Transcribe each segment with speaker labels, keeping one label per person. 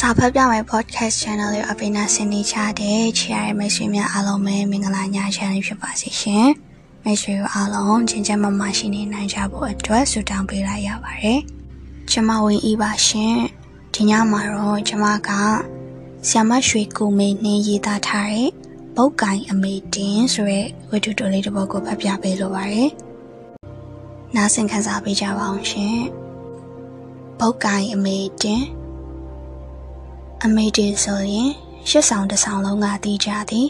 Speaker 1: စာဖတ်ပြမယ့် podcast channel လေးအပိနာဆင်နေချတဲ့ချီရတဲ့မိတ်ဆွေများအားလုံးပဲမင်္ဂလာညချမ်းလေးဖြစ်ပါစေရှင်။မိတ်ဆွေတို့အားလုံးချင်းချင်းမမရှိနေနိုင်ကြဖို့အတွက်ဆုတောင်းပေးလိုက်ရပါတယ်။ကျွန်မဝင်ဤပါရှင်။ဒီညမှာတော့ကျွန်မကဆ iam ရွှေကူမေနှင်းရေးသားထားတဲ့ပုတ်ကင်အမေတင်ဆိုရဲဝတ္ထုတိုလေးတစ်ပုဒ်ကိုဖတ်ပြပေးလိုပါတယ်။နားဆင်ခံစားပေးကြပါအောင်ရှင်။ပုတ်ကင်အမေတင် အမေတင်ဆိုရင်ရှစ်ဆောင်တစ်ဆောင်လုံးကတီးကြသည်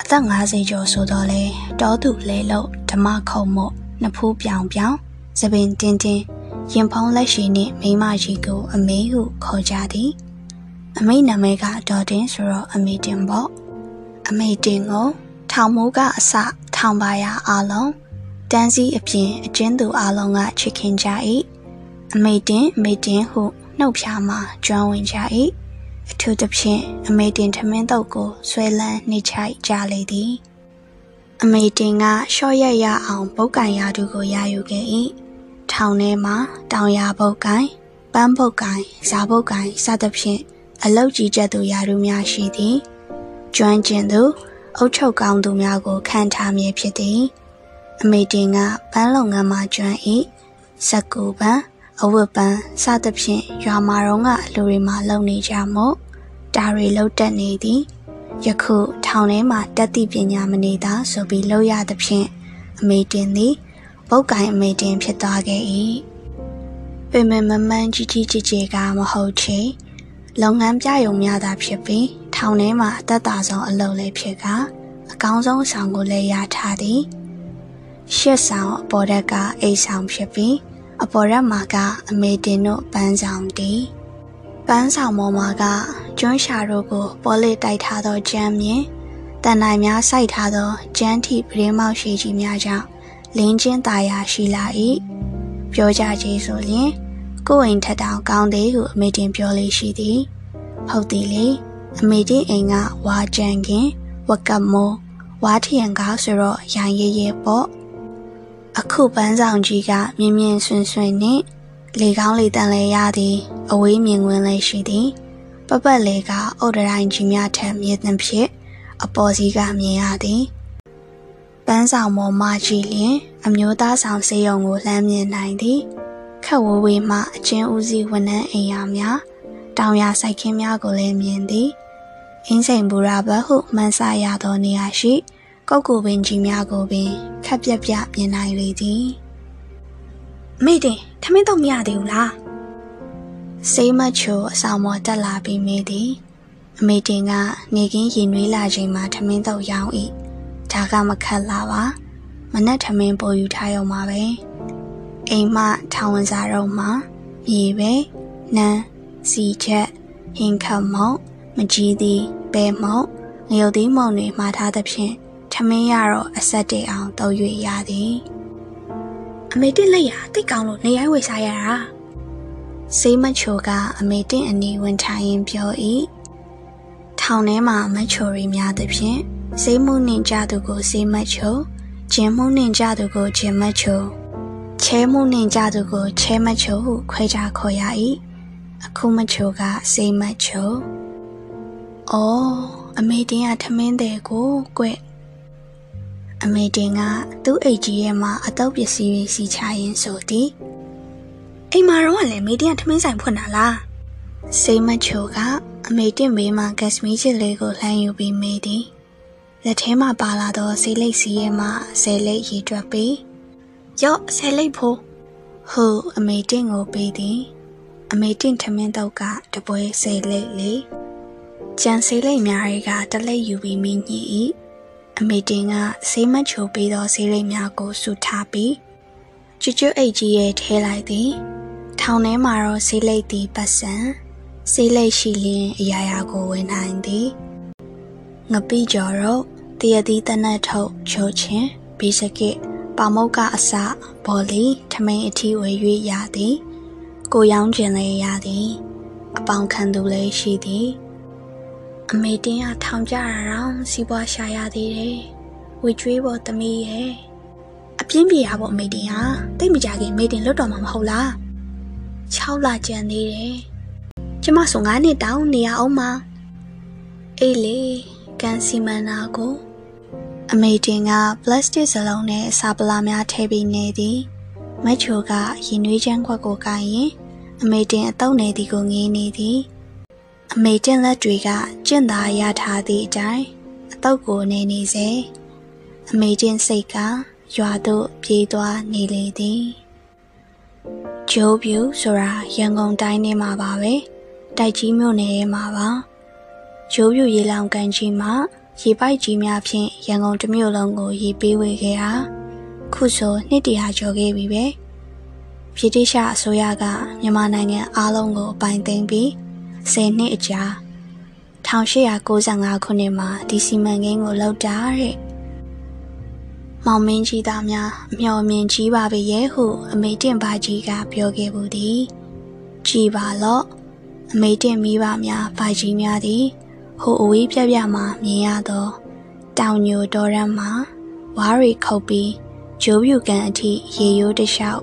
Speaker 1: အသက်50ကျော်ဆိုတော့လေတောသူလဲလို့ဓမ္မခုံမို့နှစ်ဖူးပြောင်ပြောင်သပင်တင်းတင်းရင်ဖုံးလက်ရှိနှင့်မိမကြီးကို အမေဟုခေါ်ကြသည် အမေနာမည်ကဒေါ်တင်ဆိုတော့အမေတင်ပေါ့အမေတင်ကိုထောင်မိုးကအစထောင်ပါရအားလုံးတန်းစည်းအပြင်အကျဉ်းသူအားလုံးကချစ်ခင်ကြ၏အမေတင်အမေတင်ဟုနှုတ်ဖြာမှာကျွမ်းဝင်ကြ၏ အထူးသဖြင့်အမေတင်ထမင်းတုပ်ကိုဆွဲလန်းနှိချိုက်ကြလေသည်အမေတင်ကရှော့ရရအောင်ပုတ်ကန်ရာသူကိုရယူခဲ့၏ထောင်ထဲမှာတောင်ရပုတ်ကန်ပန်းပုတ်ကန်ဇာပုတ်ကန်စသဖြင့်အလုတ်ကြီးကျက်သူရာသူများရှိသည်ကျွမ်းကျင်သူအုတ်ချုပ်ကောင်းသူများကိုခံထားမည်ဖြစ်သည် အမေတင်ကပန်းလုပ်ငန်းမှာကျွမ်း၏စက်ကူပန်း အဝတ်ပန်းစသဖြင့်ရွာမာတော်ကအလူတွေမှာလုံနေကြမို့ဒါတွေလှုပ်တက်နေသည်ယခုထောင်ထဲမှာတက်သည့်ပညာမနေသာဆိုပြီးလှုပ်ရသဖြင့်အမေတင်သည်ပုတ်ကင်အမေတင်ဖြစ်သွားခဲ့၏ပင်ပင်မမန်းကြီးကြီးကြည်ကြည်ကမဟုတ်ချေလုပ်ငန်းပြယုံများသာဖြစ်ပြီးထောင်ထဲမှာအသက်သာဆုံးအလုပ်လည်းဖြစ်ကအကောင်းဆုံးဆောင်ကိုလည်းရထားသည်ရှစ်ဆောင်အပေါ်ဓာတ်ကအိတ်ဆောင်ဖြစ်ပြီး အပေါ်ရက်မှာကအမေတင်တို့ပန်းဆောင်တီးပန်းဆောင်ပေါ်မှာကကျွန်းရှာတို့ကိုပေါ်လစ်တိုက်ထားသောကျမ်းမြင်တန်တိုင်များစိုက်ထားသောကျန်းထိပရင်းမောက်ရှိကြီးများကြောင့်လင်းချင်းตาရရှိလာ၏ပြောကြကြီးဆိုရင်ကိုယ်အိမ်ထက်တောင်ကောင်းသေးဟုအမေတင်ပြောလေးရှိသည်ဟုတ်သည်လေအမေတင်အိမ်ကဝါကြံခင်ဝကမောဝါထရံကားဆိုတော့ရိုင်ရဲရဲပေါ့ အခုပန်းဆောင်ကြီးကမြင်းမြင်းဆွင်ဆွင်နဲ့လေကောင်းလေတန်လဲရသည်အဝေးမြင်ကွင်းလည်းရှိသည်ပပတ်လေကအုတ်တိုင်းကြီးများထက်မြင့်သဖြင့်အပေါ်စီးကမြင်ရသည်ပန်းဆောင်ပေါ်မှကြည့်လျင် အမျိုးသားဆောင်စေယုံကိုလှမ်းမြင်နိုင်သည်ခက်ဝဝေးမှအချင်းဦးစီးဝန်ထမ်းအိမ်ယာများတောင်ရစိုက်ခင်းများကိုလည်းမြင်သည်အင်းစိန်ဘူရာဘဟုမှန်းဆရသောနေရာရှိ ကောက်ကိုပင်ကြီးများကိုပင်ခက်ပြက်ပြမြင်နိုင်လေသည်မိတင်ထမင်းတော့မရသေးဘူးလားစိမ့်မချိုအဆောင်မော်တက်လာပြီးမေးသည်အမေတင်ကနေကင်းရင်နွေးလာချိန်မှာထမင်းတော့ရောင်း၏ဒါကမခက်လာပါမနဲ့ထမင်းပို့ယူထားရုံပါပဲအိမ်မထောင်ဝင်စားတော့မှမြေပဲနန်းစီချက်ဟင်ခတ်မောက်မကြီးသည်ပဲမောက်ငရုတ်သီးမုံတွေမှားထားသဖြင့် ထမင်းရတော့အဆက်တေအောင်တုံး၍ရသည်အမေတင်လက်ရတိတ်ကောင်းလို့နေရိုင်းဝေစားရတာစိမ့်မချိုကအမေတင်အနီးဝင်ထိုင်ရင်ပြော၏ထောင်ထဲမှာမချိုရီများသဖြင့်စိမ့်မှုနှင်ကြသူကိုစိမ့်မချိုဂျင်မှုနှင်ကြသူကိုဂျင်မချိုချဲမှုနှင်ကြသူကိုချဲမချိုဟုခွဲခြားခေါ်ရ၏အခုမချိုကစိမ့်မချိုအော်အမေတင်ကထမင်းတဲ့ကိုကွ အမေတင်ကသူ့အိတ်ကြီးရဲ့မှာအတုပ်ပစ္စည်းတွေစီချရင်ဆိုသည်အိမ်မှာတော့လည်းမေတင်ကထမင်းဆိုင်ဖွင့်တာလားစိမချိုကအမေတင်မေးမှဂက်စမီချစ်လေးကိုလှမ်းယူပြီးမေးသည်လက်ထဲမှာပါလာသောဆေးလိပ်စီရဲ့မှာဆယ်လိပ်ရေတွက်ပြီးရော့ဆယ်လိပ်ဖို့ဟိုအမေတင်ကိုပေးသည် အမေတင်ထမင်းတော့ကတပွဲဆယ်လိပ်လေကြံဆေးလိပ်များတွေကတလိပ်ယူပြီးမိညစ်၏ အမေတင်ကဆေးမချိုပေးသောဆေးရိပ်များကိုဆူထားပြီးကျွတ်ကျွတ်အိတ်ကြီးရဲ့ထဲလိုက်သည်ထောင်ထဲမှာတော့ဆေးလိပ်သည်ပတ်စံဆေးလိပ်ရှိလျင်အရာရာကိုဝင်နိုင်သည်ငပိကျော်တော့တရသီးတနတ်ထုတ်ချိုးချင်းဘီစကစ်ပါမုတ်ကအစဘော်လီထမိန်အထီဝေ၍ရသည် ကိုရောင်းကျင်လည်းရသည် အပေါင်ခံသူလည်းရှိသည် အမေတင်းကထောင်ကြတာတော့စီးပွားရှာရသေးတယ်ဝေကျွေးပေါ်သမီးရဲ့အပြင်းပြေရပေါ့အမေတင်းဟာတိတ်မကြခင်မေတင်းလွတ်တော်မှာမဟုတ်လား6လကြံသေးတယ်ကျမဆိုငါးနှစ်တောင်နေရအောင်မအေးလေကန်စီမန်နာကိုအမေတင်ကပလတ်စတစ်စလုံးနဲ့စာပလာများထည့်ပြီးနေသည်မက်ချိုကရင်နွေးချမ်းခွက်ကိုကိုင်ရင်အမေတင်အတုံးနေသည်ကိုငေးနေသည် အမေတင်လက်တွေကကျင့်သာရထားသည့်အတိုင်းအတုပ်ကိုနေနေစေအမေတင်စိတ်ကရွာသို့ပြေးသွားနေလေသည်ဂျိုးပြူဆိုတာရန်ကုန်တိုင်းထဲမှာပါပဲတိုက်ကြီးမြို့နယ်ထဲမှာပါဂျိုးပြူရေလောင်ကန်ကြီးမှာရေပိုက်ကြီးများဖြင့်ရန်ကုန်တစ်မြို့လုံးကိုရေပေးဝေခဲ့တာခုဆိုနှစ်တရာကျော်ခဲ့ပြီပဲဗြိတိရှအစိုးရကမြန်မာနိုင်ငံအားလုံးကိုအပိုင်သိမ်းပြီး 10နှစ်အကြာ1895ခုနှစ်မှာဒီစီမံကိန်းကိုလုပ်တာတဲ့မောင်မင်းကြီးသားများအမျှော်မြင်ကြီးပါပဲရဲ့ဟုအမေတင့်ပါကြီးကပြောခဲ့ဘူးသည်ကြည်ပါလော့အမေတင့်မိဘများပါကြီးများသည်ဟိုအဝေးပြပြမှမြင်ရသောတောင်ညိုတော်ရမ်းမှာဝါးရီခုတ်ပြီးဂျိုးပြူကန်အထိရေရိုးတလျှောက်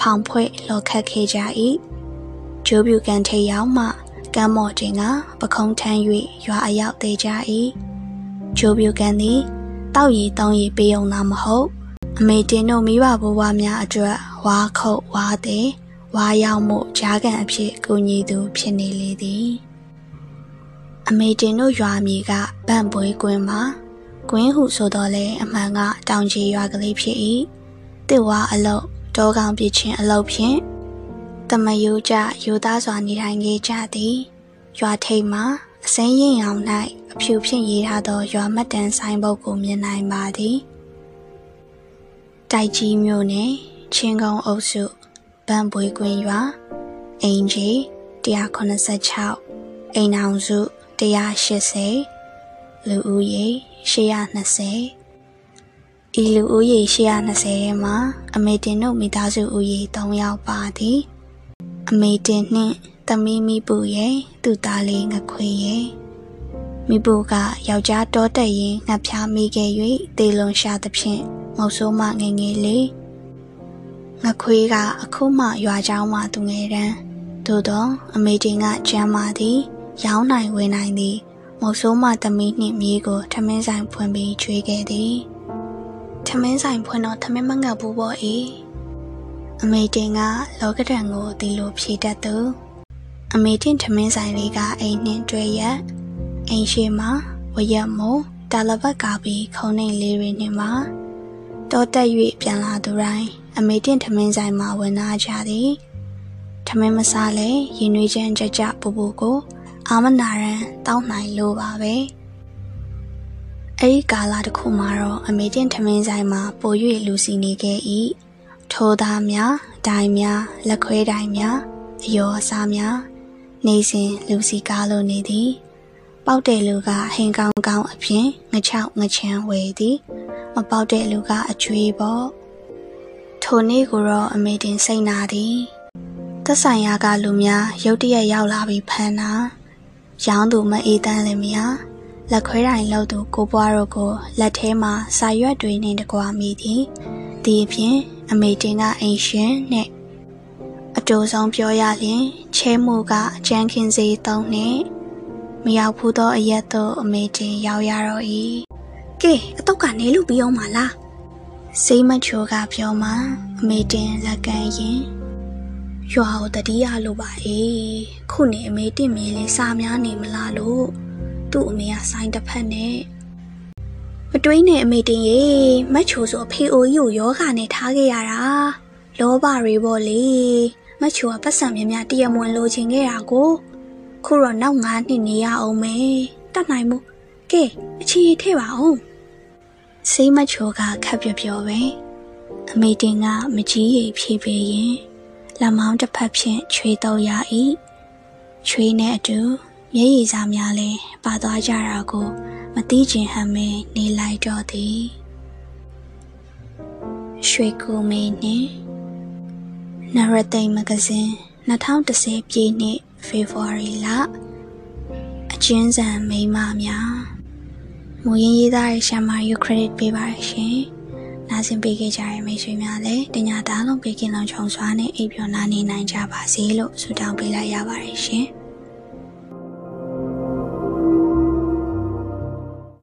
Speaker 1: ဖောင်ဖွဲ့လော်ခတ်ခဲ့ကြ၏ဂျိုးပြူကန်ထိပ်ရောက်မှ ကမ်းမော်တင်ကပခုံးထမ်း၍ရွာအရောက်သေးကြ၏ဂျိုးပြူကန်သည်တောက်ရီတောင်းရီပေးအောင်သာမဟုတ်အမေတင်တို့မိဘဘိုးဘွားများအတွက်ဝါခုတ်ဝါသည်ဝါရောက်မှုဂျားကန်အဖြစ်ကိုညီသူဖြစ်နေလေသည်အမေတင်တို့ရွာမြေကဗန့်ပွေးကွင်းမှာကွင်းဟုဆိုတော့လေအမှန်ကတောင်ကြီးရွာကလေးဖြစ်၏တစ်ဝါအလုတ်တောကောင်ပြချင်းအလုတ်ဖြင့် တမယိုးကြယူသားစွာနေထိုင်ခဲ့ကြသည်ရွာထိပ်မှာအစင်းရင်အောင်၌အဖြူဖြင့်ရေးထားသောရွာမတ်တန်ဆိုင်ဘုတ်ကိုမြင်နိုင်ပါသည်တိုက်ကြီးမြို့နယ်ချင်းကုန်းအုပ်စုဗန့်ပွေကွင်းရွာအင်ဂျီ186အိမ်အောင်စု180လူဦးရေ820ဤလူဦးရေ820ထဲမှာအမေတင်တို့မိသားစုဦးရေ3ယောက်ပါသည် အမေတင်နှင့်သမီးမိဘူးရဲ့သူ့သားလေးငခွေရဲ့မိဖို့ကယောက်ျားတောတက်ရင်ငှက်ဖြားမိခဲ့၍သေလွန်ရှာသဖြင့်မုတ်ဆိုးမငငယ်လေးငခွေးကအခုမှရွာချောင်းမှသူငယ်တန်းသို့တော့အမေတင်ကကြမ်းပါသည် ရောင်းနိုင်ဝင်နိုင်သည်မုတ်ဆိုးမသမီးနှင့်မြေးကိုထမင်းဆိုင်ဖွင့်ပြီးချွေးခဲ့သည်ထမင်းဆိုင်ဖွင့်တော့ထမင်းမငတ်ဘူးပေါ့အေး အမေတင်ကလောကဒဏ်ကိုဒီလိုဖြေတတ်သူအမေတင်ထမင်းဆိုင်လေးကအိမ်နှင့်တွေ့ရက်အိမ်ရှိမှာဝရက်မို့တာလဘတ်ကပြီးခုံနေလေးတွေနှင့်မှာတောတက်၍ပြန်လာသူတိုင်းအမေတင်ထမင်းဆိုင်မှာဝင်လာကြသည်ထမင်းမစားလဲရင်နွေးချမ်းကြကြပူပူကို အာမနာရန်တောင်းနိုင်လို့ပါပဲအဲဒီကာလတစ်ခုမှာတော့အမေတင်ထမင်းဆိုင်မှာပို၍လူစီနေခဲ့၏ ထိုသားများဒိုင်များလက်ခွဲဒိုင်များအယောအစားများနေစဉ်လူစီကားလို့နေသည် ပေါက်တဲ့လူကဟင်ကောင်းကောင်းအပြင်ငချောက်ငချမ်းဝေသည်မပေါက်တဲ့လူကအချွေးပေါ့ထိုနေ့ကိုတော့အမေတင်စိတ်နာသည်သက်ဆိုင်ရာကလူများရုတ်တရက်ရောက်လာပြီးဖမ်းတာရောင်းသူမအေးတန်းလည်းမရလက်ခွဲတိုင်လောက်သူကိုပွားတို့ကိုလက်ထဲမှာစာရွက်တွေနဲ့တကွာမိသည်ဒီအပြင် အမေတင်ကအိမ်ရှင်နဲ့အတူဆုံးပြောရရင်ချဲမှုကအကျန်းခင်စေးသုံးနဲ့မရောက်ဘူးသောအရက်သို့အမေတင်ရောက်ရတော့၏ကဲအတော့ကနေလို့ပြီးအောင်မလားစိတ်မချိုကပြောမှအမေတင်လက်ကန်ရင်ရွာကိုတတိယလိုပါအေးခုနေအမေတင်မြေလေးစာများနေမလားလို့သူ့အမေကဆိုင်တစ်ဖက်နဲ့ မတွေးနဲ့အမေတင်ရေမတ်ချိုဆိုအဖေအိုကြီးကိုယောဂနဲ့ထားခဲ့ရတာလောဘတွေပေါ့လေမတ်ချိုကပတ်စံမြများတရမွန်လိုချင်ခဲ့တာကိုခုတော့နောက်၅နှစ်နေရအောင်မယ်တတ်နိုင်မို့ကဲအချီထည့်ပါအောင်စိမ့်မချိုကခက်ပြောပြောပဲအမေတင်ကမကြီးရိပ်ဖြေးပေးရင်လက်မောင်းတစ်ဖက်ဖြင့်ချွေတော့ရ၏ချွေနဲ့အတူ မျက်ရည်စားများလဲပါသွားကြတာကိုမသိချင်ဟန်မဲနေလိုက်တော့သည်ရွှေကူမင်းနှင့်နရသိမဂဇင်း2010ပြည့်နှစ်ဖေဖော်ဝါရီလအကျဉ်းစံမိန်းမများမူရင်းရေးသားရရှာမာယူခရက်ဒစ်ပေးပါရရှင်။နားဆင်ပေးခဲ့ကြတဲ့မိတ်ဆွေများလည်းတညာသားလုံးပေးကင်းလုံးခြုံစွာနဲ့အိပ်ပျော်နားနေနိုင်ကြပါစေလို့ဆုတောင်းပေးလိုက်ရပါတယ်ရှင်။